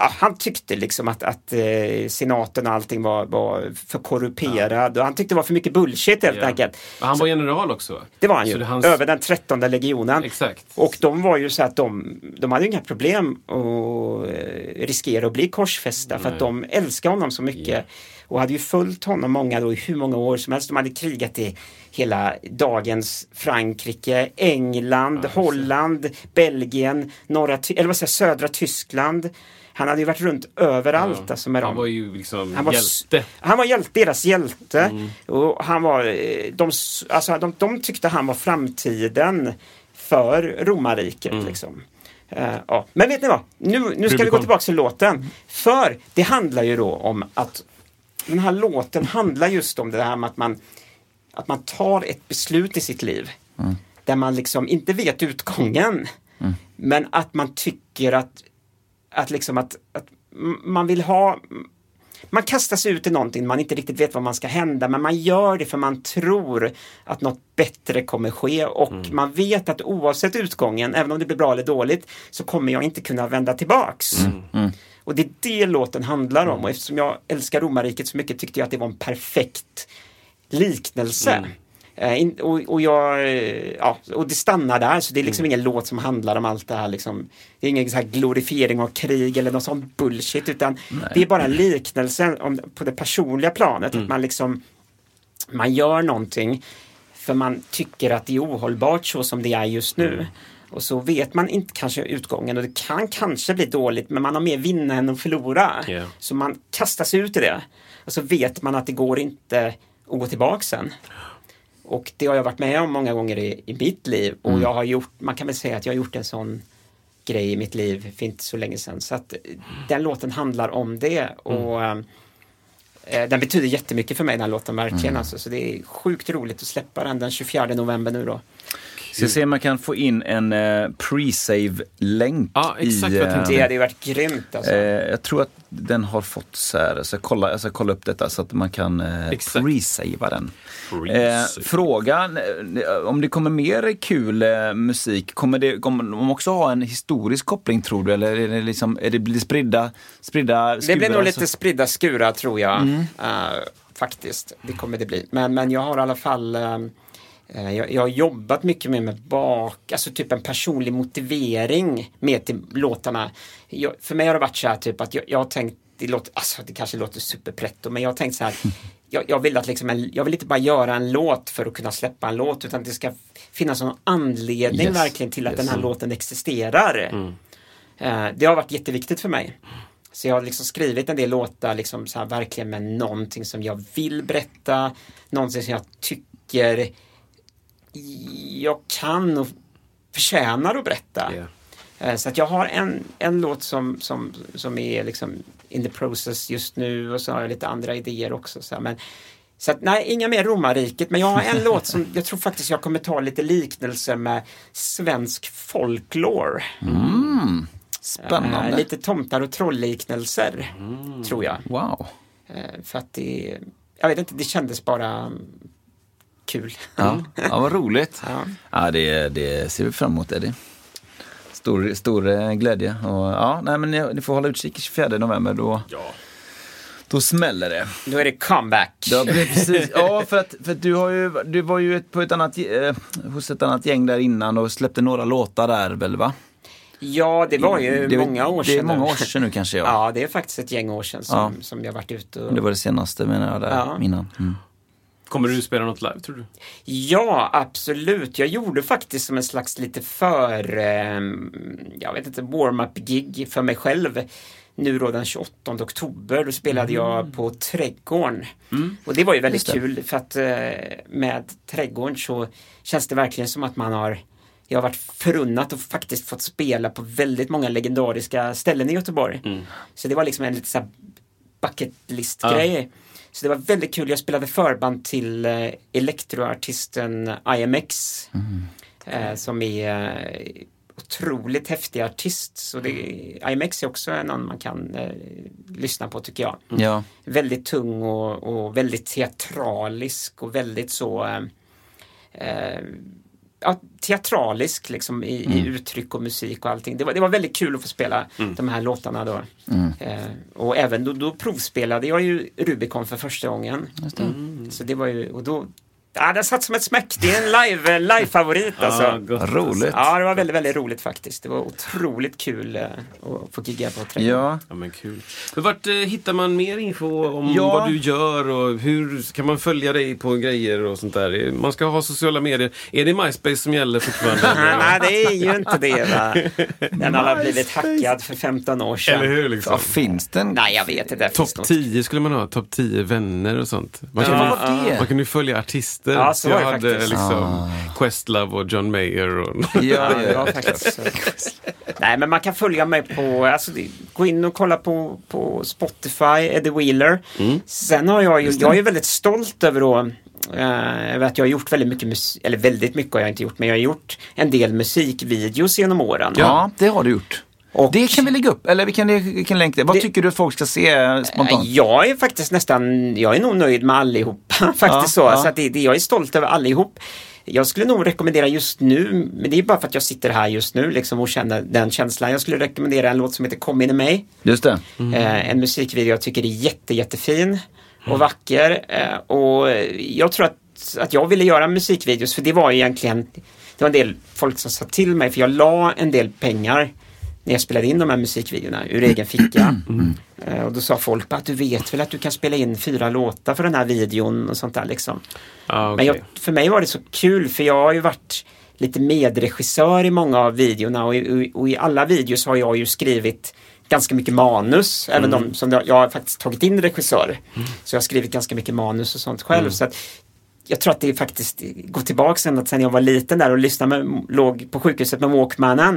B: Ja, han tyckte liksom att, att eh, senaten och allting var, var för korrumperad och han tyckte det var för mycket bullshit helt
C: Ja.
B: enkelt.
C: Men Han var general också.
B: Det var han
C: Så
B: ju,
C: hans-
B: över den trettonde legionen.
C: Exakt.
B: Och de var ju så att de, de hade inga problem att eh, riskera att bli korsfästa för att de älskade honom så mycket. Och hade ju följt honom många då i hur många år som helst. De hade krigat i hela dagens Frankrike, England, Holland, Belgien, norra, eller vad säger, södra Tyskland. Han hade ju varit runt överallt alltså med
C: Han var ju liksom
B: Han var,
C: hjälte.
B: han var hjälte, deras hjälte. Och han var, eh, de, alltså, de, de tyckte han var framtiden för romarriket. Liksom. Eh, ja. Men vet ni vad? Nu, nu ska vi gå tillbaka till låten. För det handlar ju då om att den här låten handlar just om det här med att man, att man tar ett beslut i sitt liv. Där man liksom inte vet utgången. Men att man tycker att, att, liksom att, att man vill ha man kastar sig ut i någonting man inte riktigt vet vad man ska hända men man gör det för man tror att något bättre kommer ske. Och man vet att oavsett utgången, även om det blir bra eller dåligt, så kommer jag inte kunna vända tillbaks. Och det är det låten handlar om. Och eftersom jag älskar romarriket så mycket tyckte jag att det var en perfekt liknelse. Eh, och, och, jag, eh, ja, och det stannar där, så det är liksom ingen låt som handlar om allt det här. Liksom. Det är ingen så här glorifiering av krig eller någon sån bullshit, utan det är bara en liknelse om, på det personliga planet. Att man liksom man gör någonting för man tycker att det är ohållbart så som det är just nu. Och så vet man inte kanske utgången och det kan kanske bli dåligt men man har mer vinna än att förlora.
C: Ja.
B: Så man kastar sig ut i det. Och så vet man att det går inte att gå tillbaka sen. Och det har jag varit med om många gånger i, i mitt liv och jag har gjort, man kan väl säga att jag har gjort en sån grej i mitt liv för inte så länge sedan. Så att eh, den låten handlar om det och eh, den betyder jättemycket för mig den låten verkligen alltså. Så det är sjukt roligt att släppa den den 24 november nu då.
A: Ska se om man kan få in en eh, pre-save-länk
C: Ja, exakt
A: i...
C: vad jag
A: eh.
B: Det hade ju varit grymt alltså.
A: Eh, jag tror att den har fått så här, jag ska kolla, jag ska kolla upp detta så att man kan eh, pre-savea den. Eh,
C: Pre-save.
A: frågan, eh, om det kommer mer kul eh, musik, kommer, det, kommer de också ha en historisk koppling tror du? Eller är det, liksom, är det blir spridda, spridda
B: Det blir
A: skurar,
B: nog lite
A: så-
B: spridda skurar tror jag. Eh, faktiskt, det kommer det bli. Men, men jag har i alla fall eh, eh, jag, jag har jobbat mycket med, med bak, alltså typ en personlig motivering med till låtarna. Jag, för mig har det varit så här typ att jag, jag har tänkt, det, låter, alltså, det kanske låter superpretto, men jag har tänkt så här jag, jag, vill att liksom en, jag vill inte bara göra en låt för att kunna släppa en låt utan det ska finnas någon anledning
A: Yes,
B: verkligen till att
A: yes.
B: den här låten existerar. Eh, det har varit jätteviktigt för mig. Så jag har liksom skrivit en del låtar liksom så här, verkligen med någonting som jag vill berätta, någonting som jag tycker jag kan och förtjänar att berätta. Eh, Så att jag har en, en låt som, som, som är liksom in the process just nu och så har jag lite andra idéer också. Så, här. men, så att, nej, inga mer romarriket, men jag har en låt som jag tror faktiskt jag kommer ta lite liknelser med svensk folklore.
A: Spännande.
B: Eh, lite tomtar och trollliknelser, tror jag.
A: Wow.
B: Eh, för att det, jag vet inte, det kändes bara mm, kul.
A: Ja, ja vad roligt.
B: Ja.
A: Ja, det, det ser vi fram emot Eddie. Stor, stor eh, glädje. Och, ja, nej, men ni, ni får hålla utkik 24 november. Då, då smäller det.
B: Då är det comeback.
A: Ja, precis. ja för, att, för att du, har ju, du var ju på ett annat, eh, hos ett annat gäng där innan och släppte några låtar där väl va?
B: Ja, det var ju
A: det,
B: många år sedan.
A: Det är många år sedan nu kanske. Ja.
B: Ja, det är faktiskt ett gäng år sedan som,
A: Ja.
B: som jag varit ute och...
A: Det var det senaste menar jag där
B: Ja.
A: innan. Mm.
C: Kommer du spela något live tror du?
B: Ja, absolut. Jag gjorde faktiskt som en slags lite för, eh, jag vet inte, warm-up-gig för mig själv. Nu då den 28 oktober, då spelade jag på Trädgården. Och det var ju väldigt kul för att eh, med Trädgården så känns det verkligen som att man har jag har varit förunnat och faktiskt fått spela på väldigt många legendariska ställen i Göteborg. Så det var liksom en lite så här bucket list-grej. Så det var väldigt kul. Jag spelade förband till eh, elektroartisten IMX. Eh, som är eh, otroligt häftig artist. Så det, IMX är också någon man kan eh, lyssna på tycker jag.
A: Ja.
B: Väldigt tung och, och väldigt teatralisk och väldigt så eh, eh, ja, teatralisk liksom i, i uttryck och musik och allting. Det var, det var väldigt kul att få spela de här låtarna då. Eh, och även då, då provspelade jag ju Rubicon för första gången. Så det var ju, och då, ja det satt som ett smäck. Det är en live, en live-favorit alltså.
C: Ja.
A: Roligt.
B: Ja, det var väldigt, väldigt roligt faktiskt. Det var otroligt kul eh, att få gigga på Trädgården.
A: Ja.
C: Ja men kul. Men vart eh, hittar man mer info om
A: Ja.
C: vad du gör och hur kan man följa dig på grejer och sånt där? Man ska ha sociala medier. Är det MySpace som gäller fortfarande?
B: Nej, det är ju inte det. Va? Den har blivit hackad för 15 år sedan.
C: Eller hur liksom?
A: Ja, finns den?
B: Nej, jag vet inte. Det
C: Topp
B: finns något.
C: 10 skulle man ha, topp 10 vänner och sånt. Man
B: Ja,
A: var det?
C: man kunde ju följa artister.
B: Ja, så
C: jag hade
B: faktiskt.
C: liksom Questlove och John Mayer och...
A: Ja,
B: Ja,
A: ja,
B: faktiskt. Nej, men man kan följa mig på, alltså, gå in och kolla på, på Spotify, Eddie Wheeler. Sen har jag ju, jag är väldigt stolt över att eh, över att jag har gjort väldigt mycket musik, eller väldigt mycket har jag inte gjort, men jag har gjort en del musikvideos genom åren.
A: ja, det har du gjort.
B: Och-
A: det kan vi lägga upp, eller vi kan, vi kan länka det. Vad
B: Det-
A: tycker du att folk ska se eh, spontant?
B: Jag är faktiskt nästan, jag är nog nöjd med allihopa faktiskt
A: Ja,
B: så.
A: ja.
B: så att det, jag är stolt över allihop. Jag skulle nog rekommendera just nu, men det är bara för att jag sitter här just nu liksom och känner den känslan. Jag skulle rekommendera en låt som heter Kom in i mig.
A: Just det.
B: Eh, en musikvideo jag tycker är jätte, jättefin och vacker. Eh, och jag tror att, att jag ville göra musikvideos för det var egentligen, det var en del folk som sa till mig för jag la en del pengar när jag spelade in de här musikvideorna ur egen ficka. Eh, och då sa folk att du vet väl att du kan spela in fyra låtar för den här videon och sånt där liksom.
C: Ja,
B: Men jag, för mig var det så kul för jag har ju varit lite medregissör i många av videorna och i, och i alla videos har jag ju skrivit ganska mycket manus, även de som jag, jag har faktiskt tagit in regissörer. Så jag har skrivit ganska mycket manus och sånt själv. Så att jag tror att det faktiskt går tillbaka sen att sen jag var liten där och lyssnade med, låg på sjukhuset med Walkmanen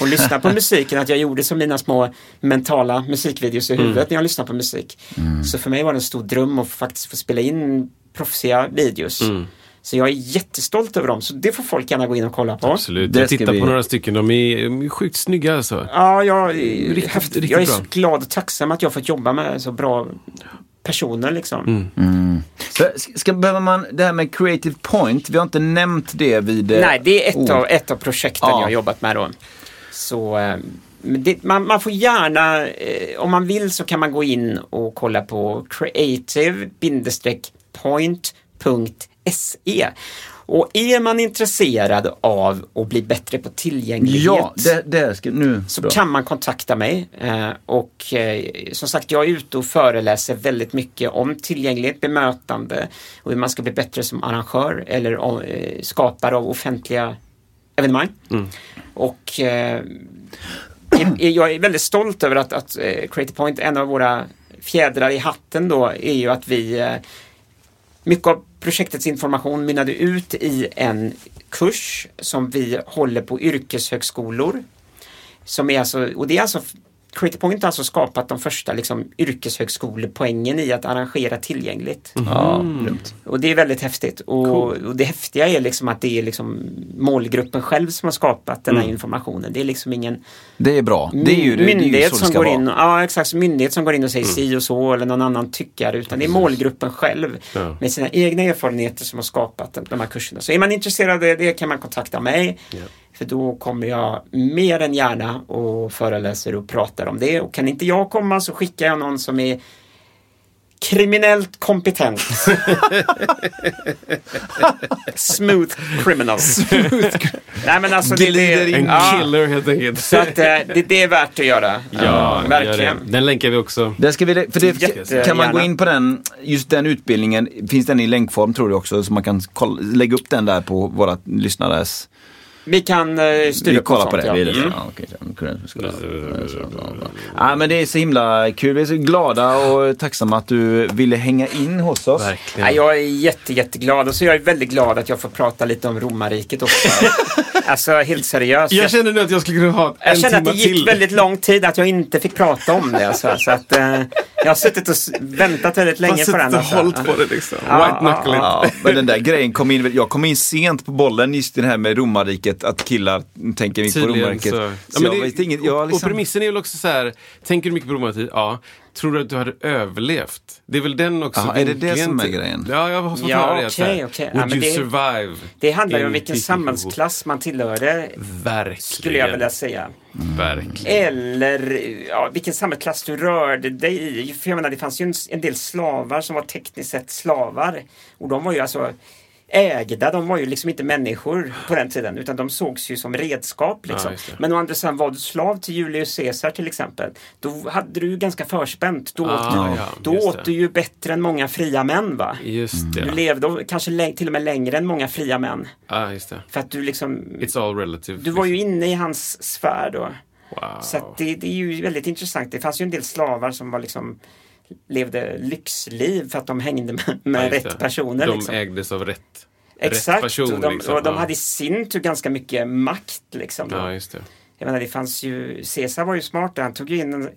B: och lyssnade på musiken, att jag gjorde som mina små mentala musikvideos i huvudet när jag lyssnade på musik. Så för mig var det en stor dröm att faktiskt få spela in proffsiga videos. Så jag är jättestolt över dem, så det får folk gärna gå in och kolla på.
C: Absolut. Jag tittar
A: vi-
C: på några stycken. De är, de är sjukt snygga alltså.
B: Ja, jag,
C: Riktigt-
B: haft,
C: riktigt
B: jag är
C: bra.
B: så glad och tacksam att jag fått jobba med så bra personer liksom.
A: Så, ska, behöver man, det här med creative point, vi har inte nämnt det vid... eh,
B: Nej, det är ett,
A: ord.
B: av, ett av projekten
A: Ja.
B: jag har jobbat med då. Så eh, det, man, man får gärna, eh, om man vill så kan man gå in och kolla på creative-point.se. Och är man intresserad av att bli bättre på tillgänglighet
A: Ja, det, det ska, nu.
B: så
A: bra.
B: kan man kontakta mig. Eh, och eh, som sagt, jag är ute och föreläser väldigt mycket om tillgänglighet, bemötande och hur man ska bli bättre som arrangör eller eh, skapare av offentliga evenemang. Och eh, jag är väldigt stolt över att, att Creative Point, en av våra fjädrar i hatten då, är ju att vi mycket av projektets information mynnade ut i en kurs som vi håller på yrkeshögskolor. Som är alltså, och det är alltså Creative Point har alltså skapat de första liksom, yrkeshögskolepoängen i att arrangera tillgängligt.
A: Ja, grymt.
B: Och det är väldigt häftigt. Och, och det häftiga är liksom att det är liksom målgruppen själv som har skapat den här informationen. Det är liksom ingen
A: Det är bra. Det är ju, det, det är ju
B: myndighet
A: det
B: som
A: ska
B: går
A: vara.
B: in, ja exakt, myndighet som går in och säger si och så eller någon annan tyckare utan det är målgruppen själv
C: Ja.
B: med sina egna erfarenheter som har skapat de- här kurserna. Så är man intresserad av det, det kan man kontakta mig. För då kommer jag mer än gärna och föreläser och pratar om det. Och kan inte jag komma så skickar jag någon som är kriminellt kompetent. Smooth criminal. Nej men alltså det, det.
C: En
B: ja,
C: killer helt enkelt.
B: Så att eh, det, det är värt att göra.
C: Ja, gör
B: verkligen.
C: det. Den länkar vi också.
A: Där ska vi, för det,
B: Jättegärna.
A: kan man gå in på den, just den utbildningen, finns den i länkform tror du också, så man kan kolla, lägga upp den där på våra lyssnares...
B: Vi kan eh, styra
A: Vi
B: på
A: kollar
B: sånt,
A: på det.
B: ja.
A: Vi är lite,
B: Mm.
A: ja, okej, skulle- Ja, men det är så himla kul. Vi är så glada och tacksamma att du ville hänga in hos oss.
C: Verkligen.
B: Ja, jag är jätte, jätteglad och så är jag väldigt glad att jag får prata lite om romarriket också. alltså helt seriöst.
C: Jag känner nu att jag skulle kunna ha en
B: jag känner att
C: timme
B: det gick
C: till.
B: väldigt lång tid att jag inte fick prata om det. Alltså, så att, eh, jag har suttit och väntat väldigt länge på den.
C: och
B: Alltså.
C: hållit på det liksom.
B: Ja,
C: White knuckle.
A: Ja, men den där grejen kom in, jag kom in sent på bollen just det här med romarriket, att killar tänker mycket på
C: Tydligen
A: romarriket.
C: så.
A: Så,
C: Ja, det-
A: inget, jag
C: och, och
A: liksom,
C: premissen är väl också så här, tänker du mycket på romartid? Ja. Tror du att du hade överlevt? Det är väl den också
A: Jaha, är det det som är grejen?
C: Ja, jag har fått
B: Ja,
C: höra det.
B: okej. Ja,
C: Would
B: men
C: you
B: det-
C: survive?
B: Det handlar ju om vilken samhällsklass man tillhörde,
C: Verkligen.
B: skulle jag vilja säga.
C: Verkligen.
B: Eller ja, vilken samhällsklass du rörde dig i. För jag menar, det fanns ju en, en del slavar som var tekniskt sett slavar. Och de var ju alltså ägda, de var ju liksom inte människor på den tiden utan de sågs ju som redskap.
C: Ja,
B: Liksom.
C: det.
B: Men å andra sidan var du slav till Julius Caesar till exempel. Då hade du ganska förspänt. Då,
C: Ah,
B: åt,
C: ja,
B: då åt du ju bättre än många fria män va?
C: Just det.
B: Du levde kanske till och med längre än många fria män.
C: Ja, just det.
B: För att du liksom
C: It's all relative.
B: du var ju inne i hans sfär då.
C: Wow.
B: Så det, det är ju väldigt intressant. Det fanns ju en del slavar som var liksom levde lyxliv för att de hängde med, med
C: Ja,
B: rätt personer.
C: De
B: liksom.
C: ägde av rätt,
B: Exakt,
C: rätt person.
B: och de,
C: liksom.
B: och de hade i sin tur ganska mycket makt. Liksom.
C: Ja, just det.
B: Jag menar, det fanns ju, Caesar var ju smart där. Han tog ju in en,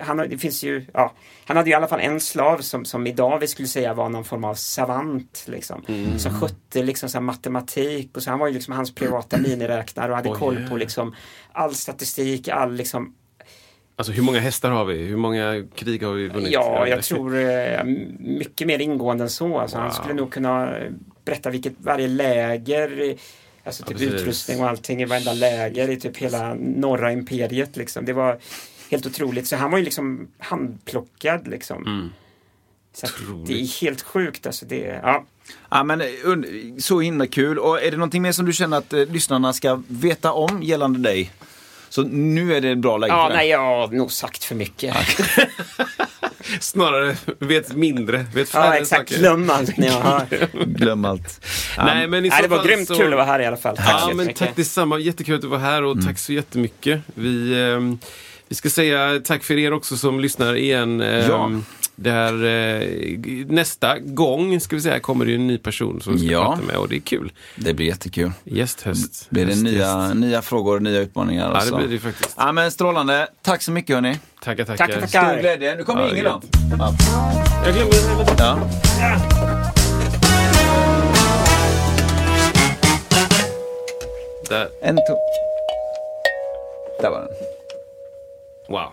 B: han, det finns ju, ja, han hade ju i alla fall en slav som, som idag vi skulle säga var någon form av savant. Liksom,
C: Mm.
B: Som skötte liksom, så matematik och så han var ju liksom hans privata miniräknare och hade
C: Oj,
B: koll på liksom, all statistik, all liksom,
C: Alltså hur många hästar har vi? Hur många krig har vi vunnit?
B: Ja, jag tror eh, mycket mer ingående än så. Alltså, Han
C: Wow.
B: skulle nog kunna berätta vilket varje läger, alltså typ
C: precis.
B: utrustning och allting i varenda läger i typ hela norra imperiet. Liksom. Det var helt otroligt. Så han var ju liksom handplockad liksom. Så att det är
C: Mm.
B: Helt sjukt. Alltså, det, ja.
A: Ja, men eh, så himla kul. Och är det någonting mer som du känner att eh, lyssnarna ska veta om gällande dig? Så nu är det bra läge
B: ja,
A: för det.
B: nej, jag har nog sagt för mycket.
C: Snarare vet mindre, vet färre
B: Ja, exakt.
C: saker.
B: Glöm allt ni har.
A: Glöm allt.
C: Nej, men i
B: Nej,
C: så
B: det var grymt
C: så...
B: kul att vara här i alla fall. Tack så
C: Ja, men
B: jättemycket.
C: tack detsamma. Jättekul att du var här och tack så jättemycket. Vi, ehm, vi ska säga tack för er också som lyssnar igen. Ehm,
A: Ja.
C: Där, eh, nästa gång ska vi säga, kommer det en ny person som vi ska
A: Ja.
C: prata med och det är kul.
A: Det blir jättekul.
C: Gästhöst.
A: Blir det
C: Höst,
A: nya,
C: gäst.
A: nya frågor och nya utmaningar.
C: Ja, det
A: så.
C: blir det faktiskt.
A: Ja, men strålande. Tack så mycket hörni.
C: Tackar, tackar.
B: Tackar, tackar.
A: Stor glädje. Nu kommer
C: Ja,
A: ingen då. Ja.
C: Jag glömde
A: Ja.
C: Där.
A: En to- Där var den.
C: Wow.